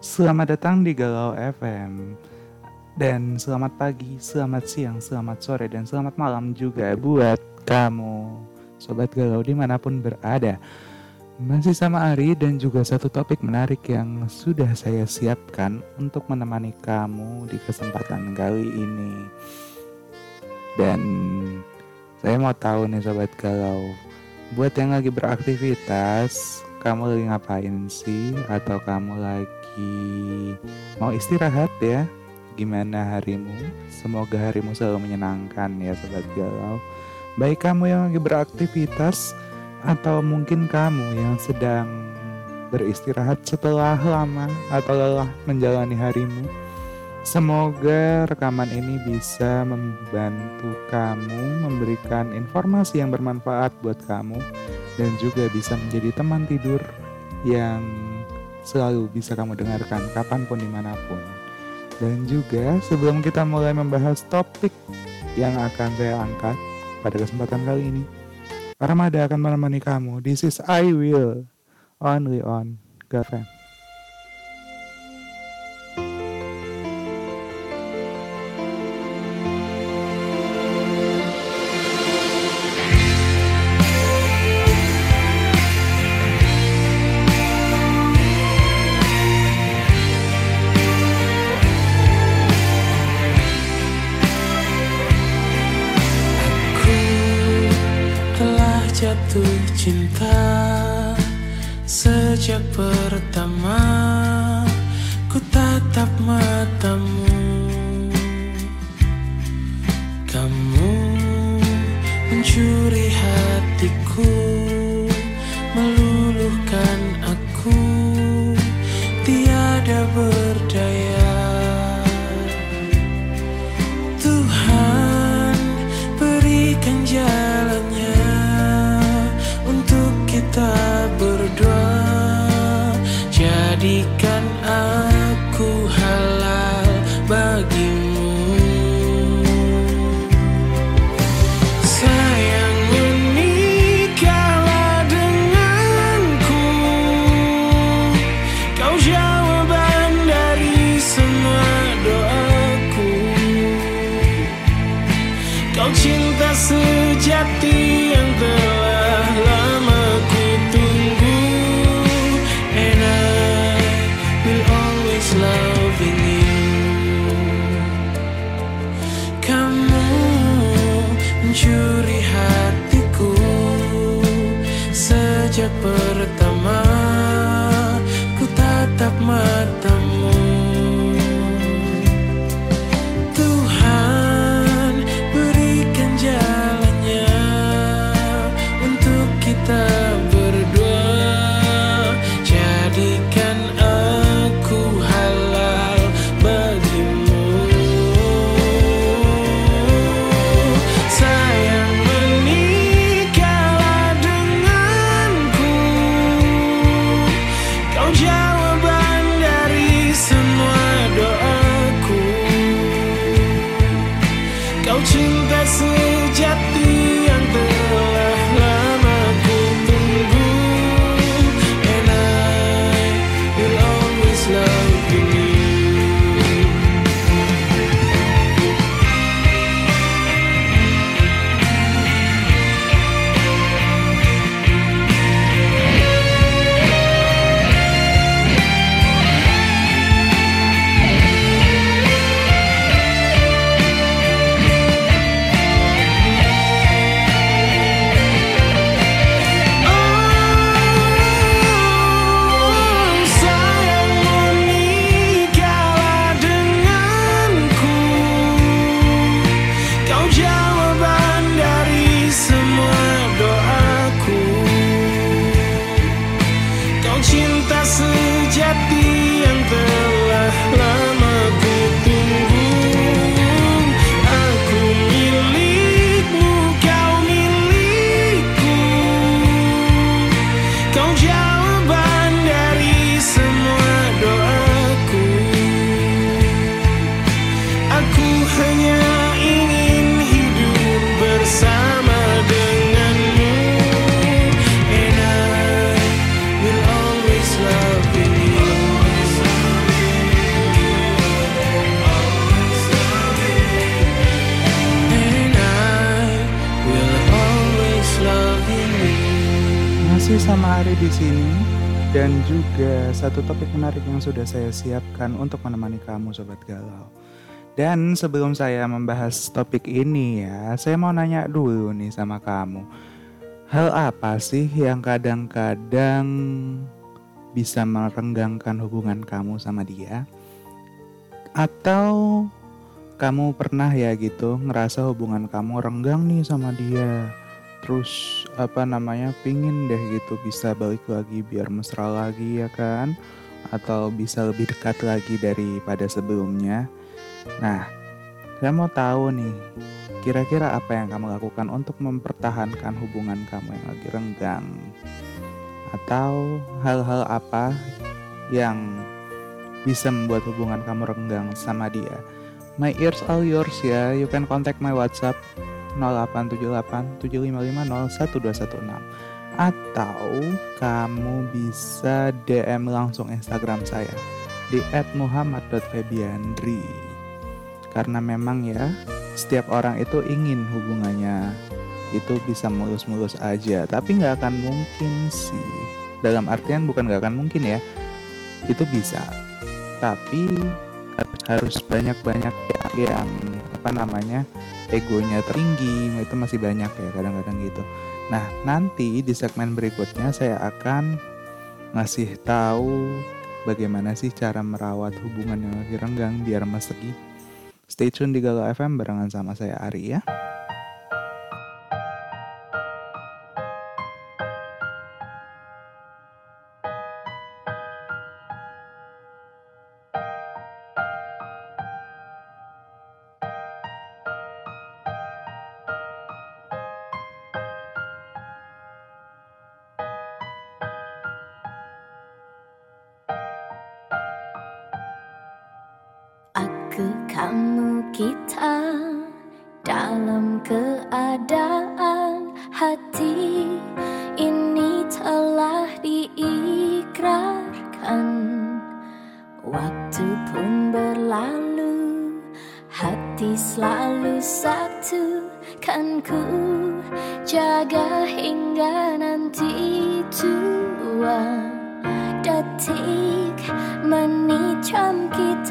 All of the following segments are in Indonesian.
Selamat datang di Galau FM Dan selamat pagi, selamat siang, selamat sore, dan selamat malam juga buat kamu Sobat Galau di mana pun berada. Masih sama Ari dan juga satu topik menarik yang sudah saya siapkan Untuk menemani kamu di kesempatan kali ini. Dan saya mau tahu nih Sobat Galau Buat yang lagi beraktivitas kamu lagi ngapain sih? Atau kamu lagi mau istirahat ya. Gimana harimu? Semoga harimu selalu menyenangkan ya sobat galau. Baik kamu yang lagi beraktivitas atau mungkin kamu yang sedang beristirahat setelah lama atau lelah menjalani harimu Semoga rekaman ini bisa membantu kamu memberikan informasi yang bermanfaat buat kamu dan juga bisa menjadi teman tidur yang selalu bisa kamu dengarkan kapan pun di mana pun. Dan juga sebelum kita mulai membahas topik yang akan saya angkat pada kesempatan kali ini, Armada akan menemani kamu. This is I Will Only on Girlfriend. Kembali di sini dan juga satu topik menarik yang sudah saya siapkan untuk menemani kamu sobat galau. Dan sebelum saya membahas topik ini ya, saya mau nanya dulu nih sama kamu. Hal apa sih yang kadang-kadang bisa merenggangkan hubungan kamu sama dia? Atau kamu pernah ya gitu ngerasa hubungan kamu renggang nih sama dia? Terus apa namanya pingin deh gitu bisa balik lagi biar mesra lagi ya kan? Atau bisa lebih dekat lagi daripada sebelumnya. Nah saya mau tahu nih kira-kira apa yang kamu lakukan untuk mempertahankan hubungan kamu yang lagi renggang? Atau hal-hal apa yang bisa membuat hubungan kamu renggang sama dia? My ears all yours ya. You can contact my whatsapp 0878 atau kamu bisa DM langsung Instagram saya di @muhammad.febiandri karena memang ya setiap orang itu ingin hubungannya. Itu bisa mulus-mulus aja tapi nggak akan mungkin sih. Dalam artian bukan nggak akan mungkin ya itu bisa. Tapi harus banyak-banyak yang apa namanya egonya tinggi itu masih banyak ya kadang-kadang gitu. Nah nanti di segmen berikutnya saya akan ngasih tahu bagaimana sih cara merawat hubungan yang lagi renggang biar mesegi stay tune di Galau FM barengan sama saya Ari ya chăm kỳ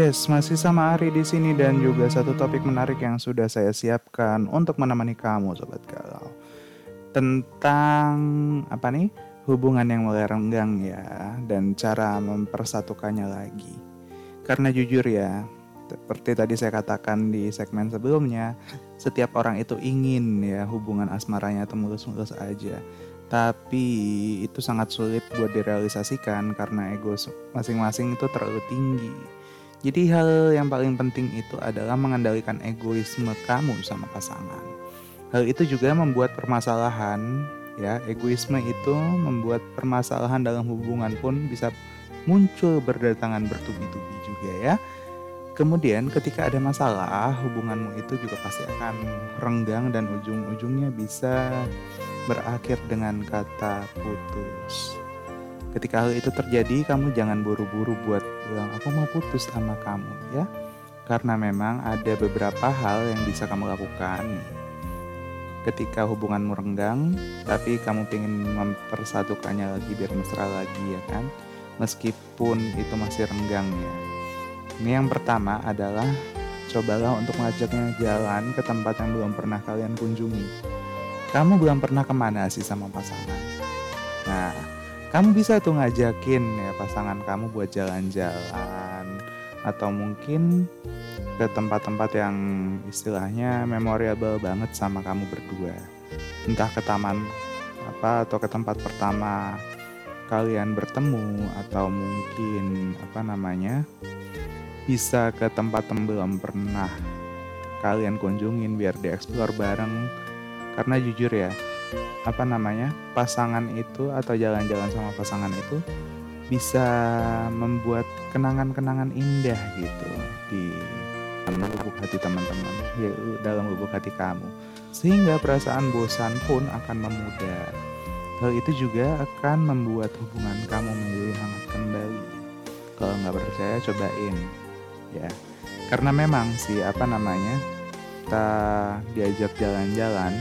Yes, masih sama Ari di sini dan juga satu topik menarik yang sudah saya siapkan untuk menemani kamu sobat galau. Tentang apa nih? Hubungan yang mulai renggang ya dan cara mempersatukannya lagi. Karena jujur ya, seperti tadi saya katakan di segmen sebelumnya, setiap orang itu ingin ya hubungan asmaranya itu mulus-mulus aja. Tapi itu sangat sulit buat direalisasikan karena ego masing-masing itu terlalu tinggi jadi hal yang paling penting itu adalah mengendalikan egoisme kamu sama pasangan. Hal itu juga membuat permasalahan, ya egoisme itu membuat permasalahan dalam hubungan pun bisa muncul berdatangan bertubi-tubi juga ya. Kemudian ketika ada masalah, hubunganmu itu juga pasti akan renggang dan ujung-ujungnya bisa berakhir dengan kata putus. Ketika hal itu terjadi, kamu jangan buru-buru buat bilang aku mau putus sama kamu ya. Karena memang ada beberapa hal yang bisa kamu lakukan ketika hubunganmu renggang, tapi kamu ingin mempersatukannya lagi biar mesra lagi ya kan. Meskipun itu masih renggang ya. Ini yang pertama adalah cobalah untuk mengajaknya jalan ke tempat yang belum pernah kalian kunjungi. Kamu belum pernah ke mana sih sama pasangan? Nah, kamu bisa tuh ngajakin ya pasangan kamu buat jalan-jalan. Atau mungkin ke tempat-tempat yang istilahnya memorable banget sama kamu berdua. Entah ke taman apa atau ke tempat pertama kalian bertemu. Atau mungkin apa namanya bisa ke tempat yang belum pernah kalian kunjungin biar dieksplor bareng. Karena jujur ya apa namanya pasangan itu atau jalan-jalan sama pasangan itu bisa membuat kenangan-kenangan indah gitu di dalam lubuk hati teman-teman ya dalam lubuk hati kamu. Sehingga perasaan bosan pun akan memudar. Hal itu juga akan membuat hubungan kamu menjadi hangat kembali. Kalau nggak percaya cobain ya. Karena memang sih apa namanya kita diajak jalan-jalan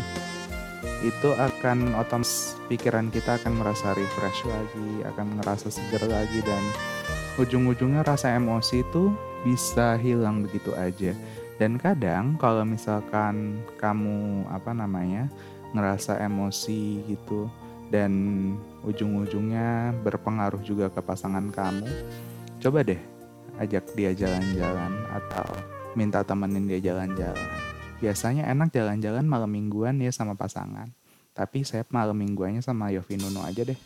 itu akan otomatis pikiran kita akan merasa refresh lagi, akan merasa segar lagi dan ujung-ujungnya rasa emosi itu bisa hilang begitu aja. Dan kadang kalau misalkan kamu apa namanya ngerasa emosi gitu dan ujung-ujungnya berpengaruh juga ke pasangan kamu, coba deh ajak dia jalan-jalan atau minta temenin dia jalan-jalan biasanya enak jalan-jalan malam mingguan ya sama pasangan. Tapi saya malam mingguannya sama Yofi Nuno aja deh.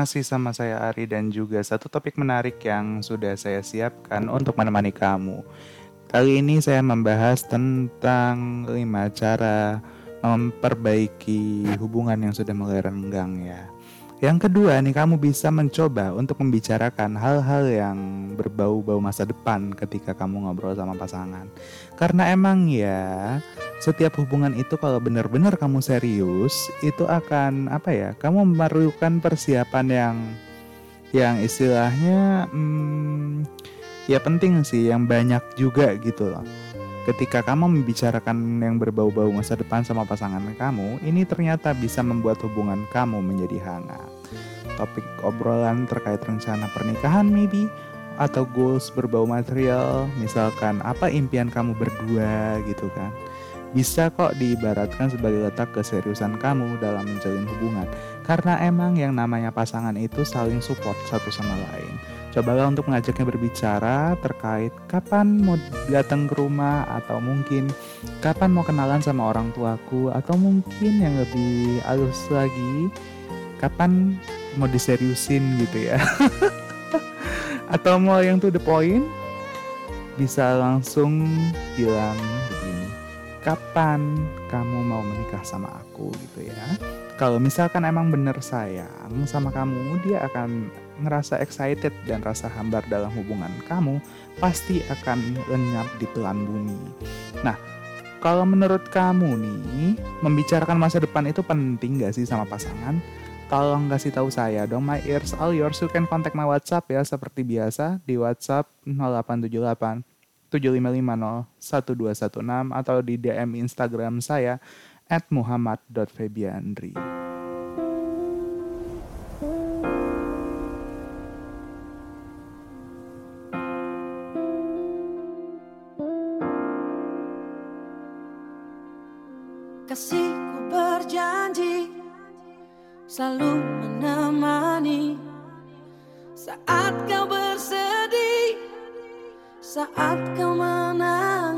Masih sama saya Ari dan juga satu topik menarik yang sudah saya siapkan untuk menemani kamu. Kali ini saya membahas tentang 5 cara memperbaiki hubungan yang sudah mulai renggang ya. Yang kedua nih kamu bisa mencoba untuk membicarakan hal-hal yang berbau-bau masa depan ketika kamu ngobrol sama pasangan. Karena emang ya setiap hubungan itu kalau benar-benar kamu serius itu akan apa ya? Kamu memerlukan persiapan yang yang istilahnya hmm, ya penting sih yang banyak juga gitu loh ketika kamu membicarakan yang berbau-bau masa depan sama pasangan kamu, ini ternyata bisa membuat hubungan kamu menjadi hangat. Topik obrolan terkait rencana pernikahan maybe atau goals berbau material, misalkan apa impian kamu berdua gitu kan. Bisa kok diibaratkan sebagai letak keseriusan kamu dalam menjalin hubungan. Karena emang yang namanya pasangan itu saling support satu sama lain Cobalah untuk mengajaknya berbicara terkait kapan mau datang ke rumah atau mungkin kapan mau kenalan sama orang tuaku atau mungkin yang lebih halus lagi kapan mau diseriusin gitu ya. atau mau yang to the point bisa langsung bilang begini kapan kamu mau menikah sama aku gitu ya kalau misalkan emang bener sayang sama kamu, dia akan ngerasa excited dan rasa hambar dalam hubungan kamu pasti akan lenyap di telan bumi. Nah, kalau menurut kamu nih, membicarakan masa depan itu penting gak sih sama pasangan? Tolong kasih tahu saya dong, my ears all yours. You can contact my WhatsApp ya, seperti biasa di WhatsApp 0878 7550 1216 atau di DM Instagram saya at muhammad.febiandri. selalu menemani saat kau bersedih, saat kau menangis.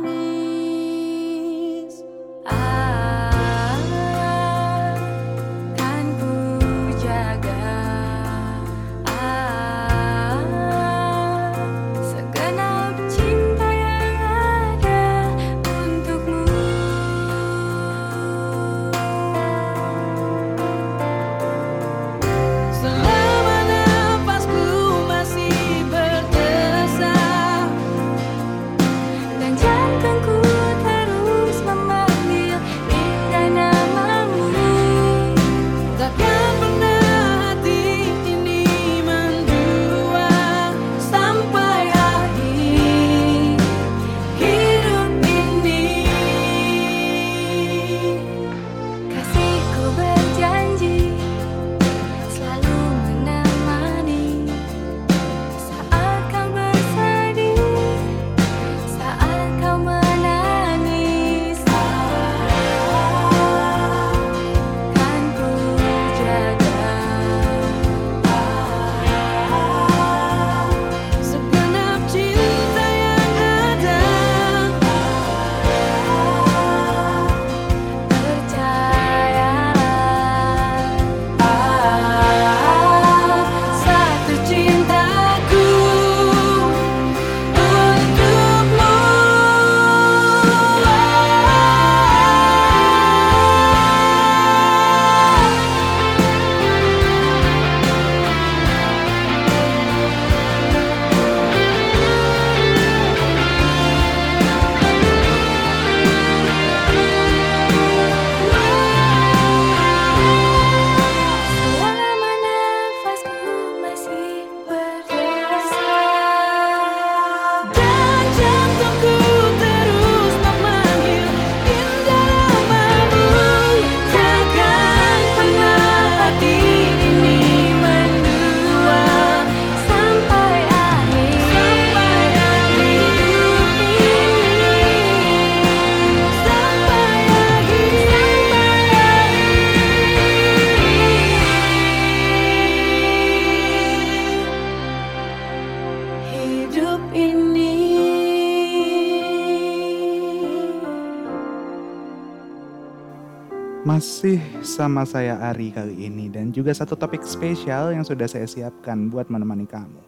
Sama saya Ari kali ini dan juga satu topik spesial yang sudah saya siapkan buat menemani kamu.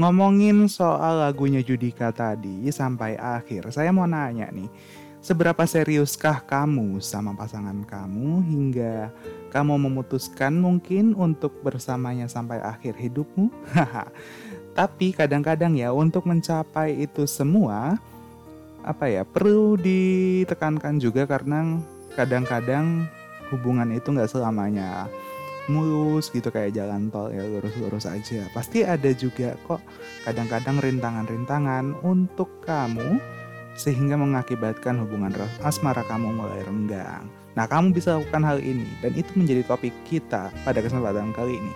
Ngomongin soal lagunya Judika tadi sampai akhir, saya mau nanya nih, seberapa seriuskah kamu sama pasangan kamu hingga kamu memutuskan mungkin untuk bersamanya sampai akhir hidupmu? Tapi kadang-kadang ya untuk mencapai itu semua apa ya perlu ditekankan juga karena kadang-kadang hubungan itu nggak selamanya mulus gitu kayak jalan tol ya lurus-lurus aja. Pasti ada juga kok kadang-kadang rintangan-rintangan untuk kamu sehingga mengakibatkan hubungan asmara kamu mulai renggang. Nah kamu bisa lakukan hal ini dan itu menjadi topik kita pada kesempatan kali ini.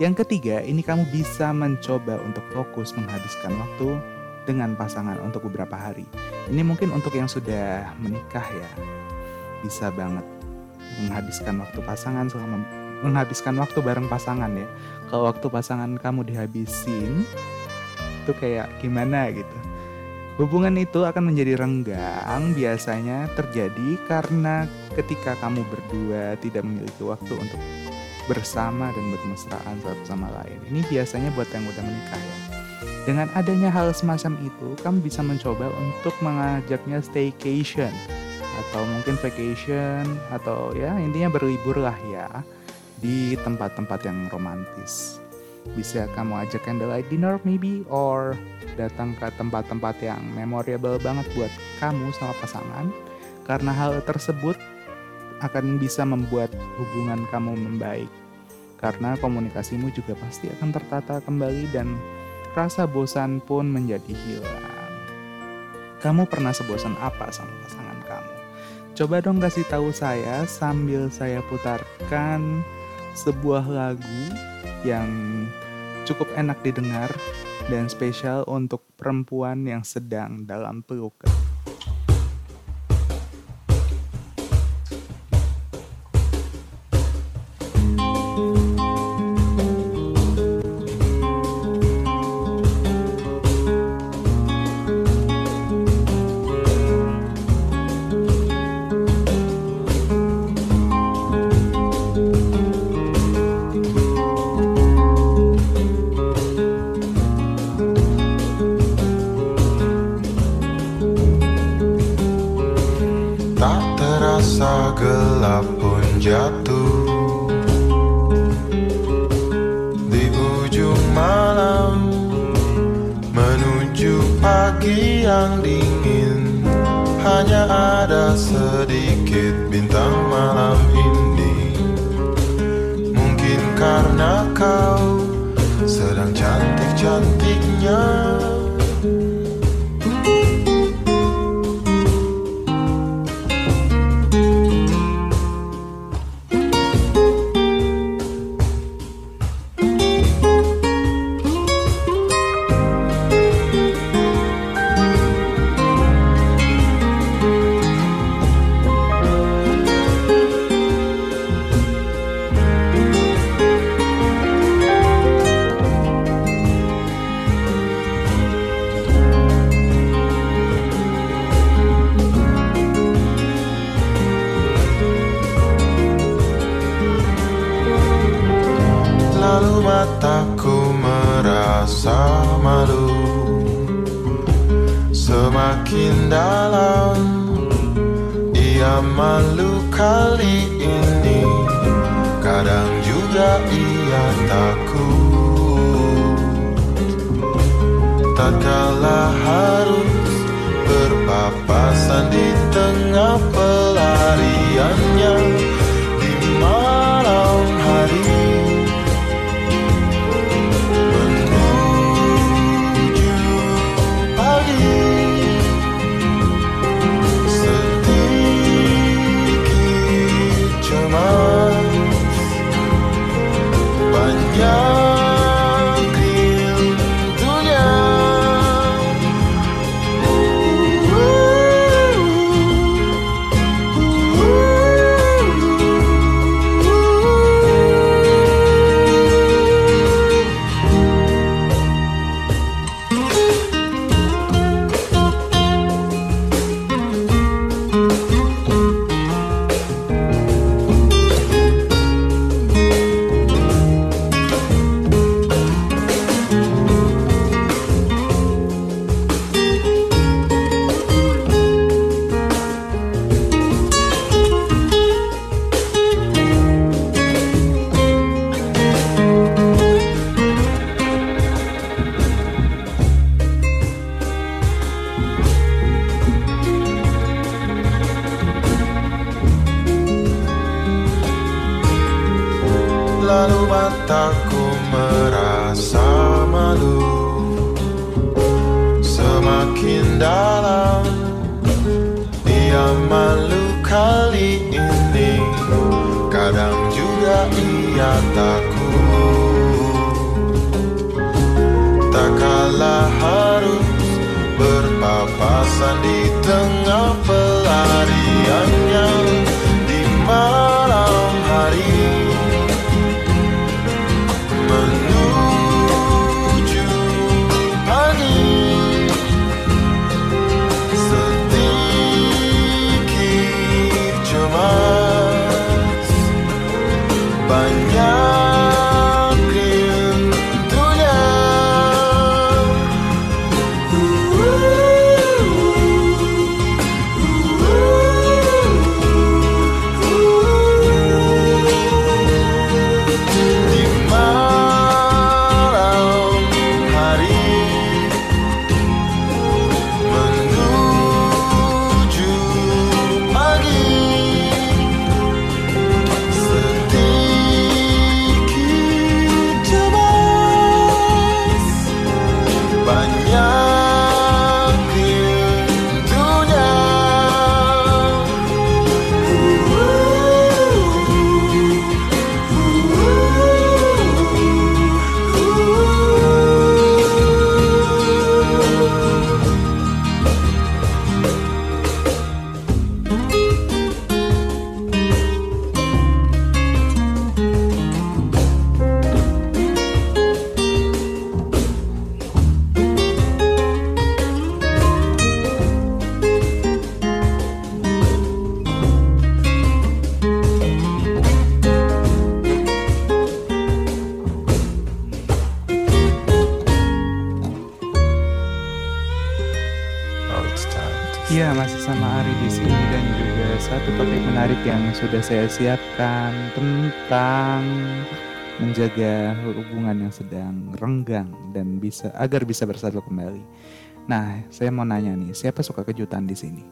Yang ketiga ini kamu bisa mencoba untuk fokus menghabiskan waktu dengan pasangan untuk beberapa hari. Ini mungkin untuk yang sudah menikah ya. Bisa banget menghabiskan waktu pasangan selama menghabiskan waktu bareng pasangan ya. Kalau waktu pasangan kamu dihabisin itu kayak gimana gitu. Hubungan itu akan menjadi renggang biasanya terjadi karena ketika kamu berdua tidak memiliki waktu untuk bersama dan bermesraan satu sama lain. Ini biasanya buat yang udah menikah ya. Dengan adanya hal semacam itu, kamu bisa mencoba untuk mengajaknya staycation atau mungkin vacation atau ya intinya berlibur lah ya di tempat-tempat yang romantis. Bisa kamu ajak candlelight dinner maybe or datang ke tempat-tempat yang memorable banget buat kamu sama pasangan karena hal tersebut akan bisa membuat hubungan kamu membaik karena komunikasimu juga pasti akan tertata kembali dan rasa bosan pun menjadi hilang. Kamu pernah sebosan apa sama pasangan? Coba dong kasih tahu saya sambil saya putarkan sebuah lagu yang cukup enak didengar dan spesial untuk perempuan yang sedang dalam pelukan. Gelap pun jatuh. Di ujung malam Menuju pagi yang dingin Hanya ada sedikit bintang malam ini. Mungkin karena kau sedang cantik-cantiknya Semakin dalam Ia malu kali ini. Kadang juga ia takut. Tatkala harus berpapasan di tengah pelariannya Di malam hari sudah saya siapkan tentang menjaga hubungan yang sedang renggang dan bisa agar bisa bersatu kembali. Nah, saya mau nanya nih, siapa suka kejutan di sini?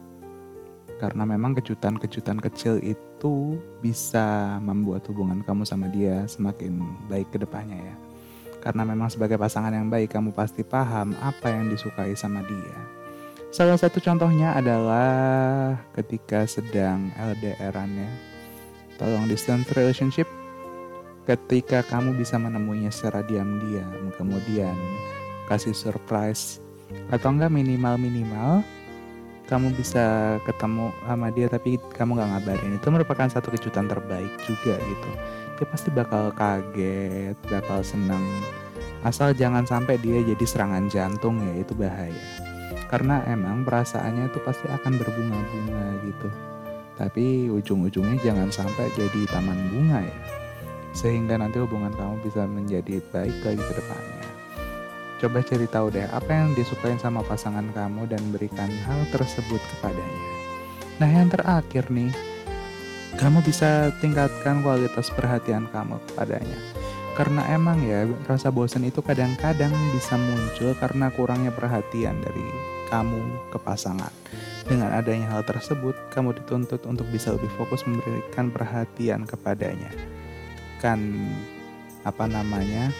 Karena memang kejutan-kejutan kecil itu bisa membuat hubungan kamu sama dia semakin baik ke depannya ya. Karena memang sebagai pasangan yang baik, kamu pasti paham apa yang disukai sama dia. Salah satu contohnya adalah ketika sedang LDRan ya. Tolong distance relationship. Ketika kamu bisa menemuinya secara diam-diam, kemudian kasih surprise atau enggak minimal-minimal kamu bisa ketemu sama dia tapi kamu nggak ngabarin. Itu merupakan satu kejutan terbaik juga gitu. Dia pasti bakal kaget bakal senang asal jangan sampai dia jadi serangan jantung ya itu bahaya. Karena emang perasaannya itu pasti akan berbunga-bunga gitu tapi ujung-ujungnya jangan sampai jadi taman bunga ya. Sehingga nanti hubungan kamu bisa menjadi baik lagi ke depannya. Coba cari tahu deh apa yang disukain sama pasangan kamu dan berikan hal tersebut kepadanya. Nah yang terakhir nih kamu bisa tingkatkan kualitas perhatian kamu kepadanya. Karena emang ya rasa bosan itu kadang-kadang bisa muncul karena kurangnya perhatian dari kamu ke pasangan. Dengan adanya hal tersebut, kamu dituntut untuk bisa lebih fokus memberikan perhatian kepadanya. Kan apa namanya?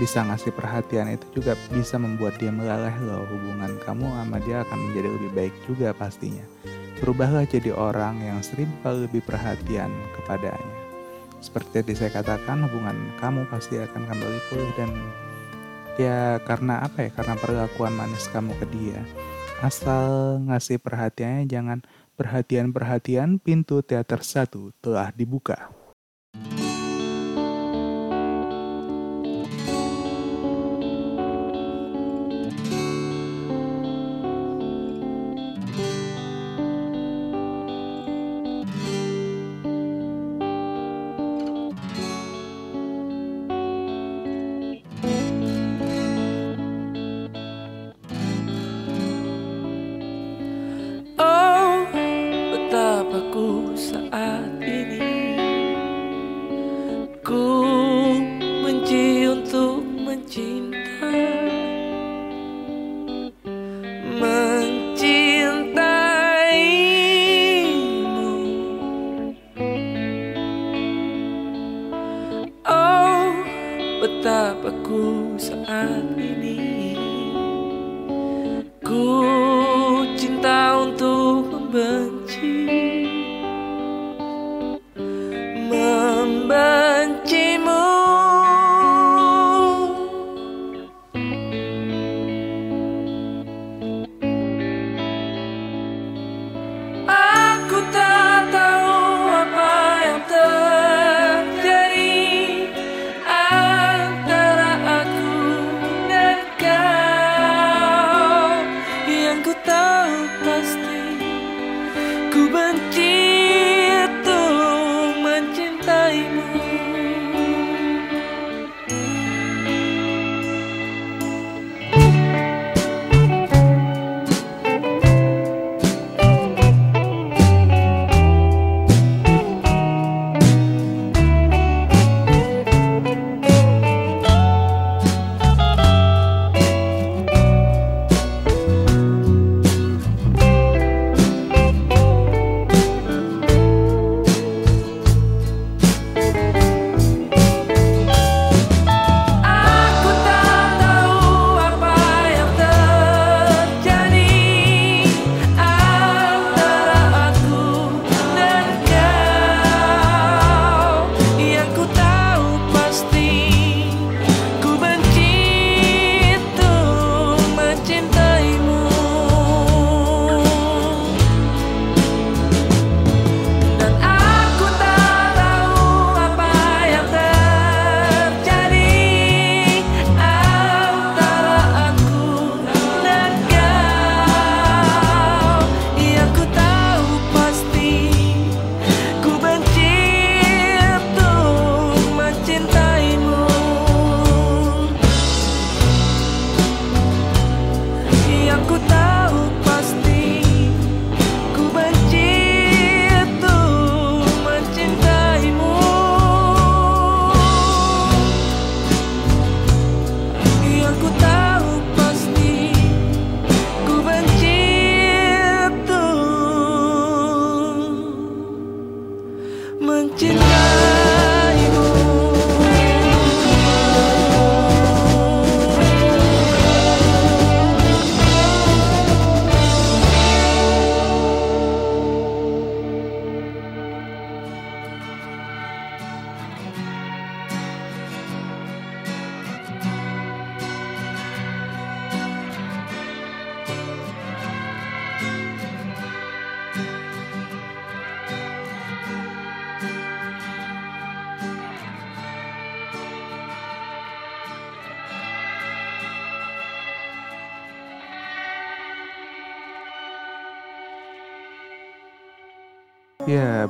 Bisa ngasih perhatian itu juga bisa membuat dia meleleh loh hubungan kamu sama dia akan menjadi lebih baik juga pastinya. Berubahlah jadi orang yang kali lebih perhatian kepadanya. Seperti tadi saya katakan, hubungan kamu pasti akan kembali pulih dan ya karena apa ya? Karena perlakuan manis kamu ke dia. Asal ngasih perhatiannya jangan perhatian-perhatian pintu teater satu telah dibuka.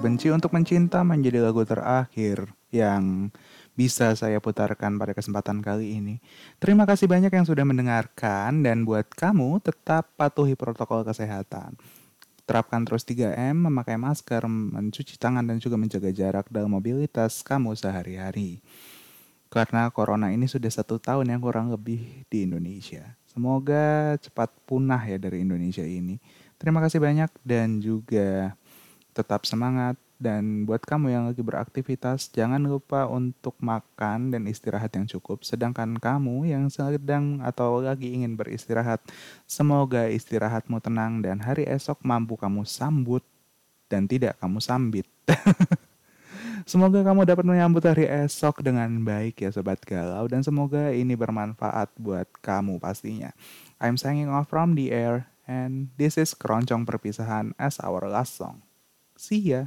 Benci untuk Mencinta menjadi lagu terakhir yang bisa saya putarkan pada kesempatan kali ini. Terima kasih banyak yang sudah mendengarkan dan buat kamu tetap patuhi protokol kesehatan. Terapkan terus 3M, memakai masker, mencuci tangan dan juga menjaga jarak dalam mobilitas kamu sehari-hari. Karena corona ini sudah satu tahun yang kurang lebih di Indonesia. Semoga cepat punah ya dari Indonesia ini. Terima kasih banyak dan juga tetap semangat dan buat kamu yang lagi beraktivitas jangan lupa untuk makan dan istirahat yang cukup sedangkan kamu yang sedang atau lagi ingin beristirahat semoga istirahatmu tenang dan hari esok mampu kamu sambut dan tidak kamu sambit Semoga kamu dapat menyambut hari esok dengan baik ya Sobat Galau dan semoga ini bermanfaat buat kamu pastinya. I'm signing off from the air and this is Keroncong Perpisahan as our last song. See ya.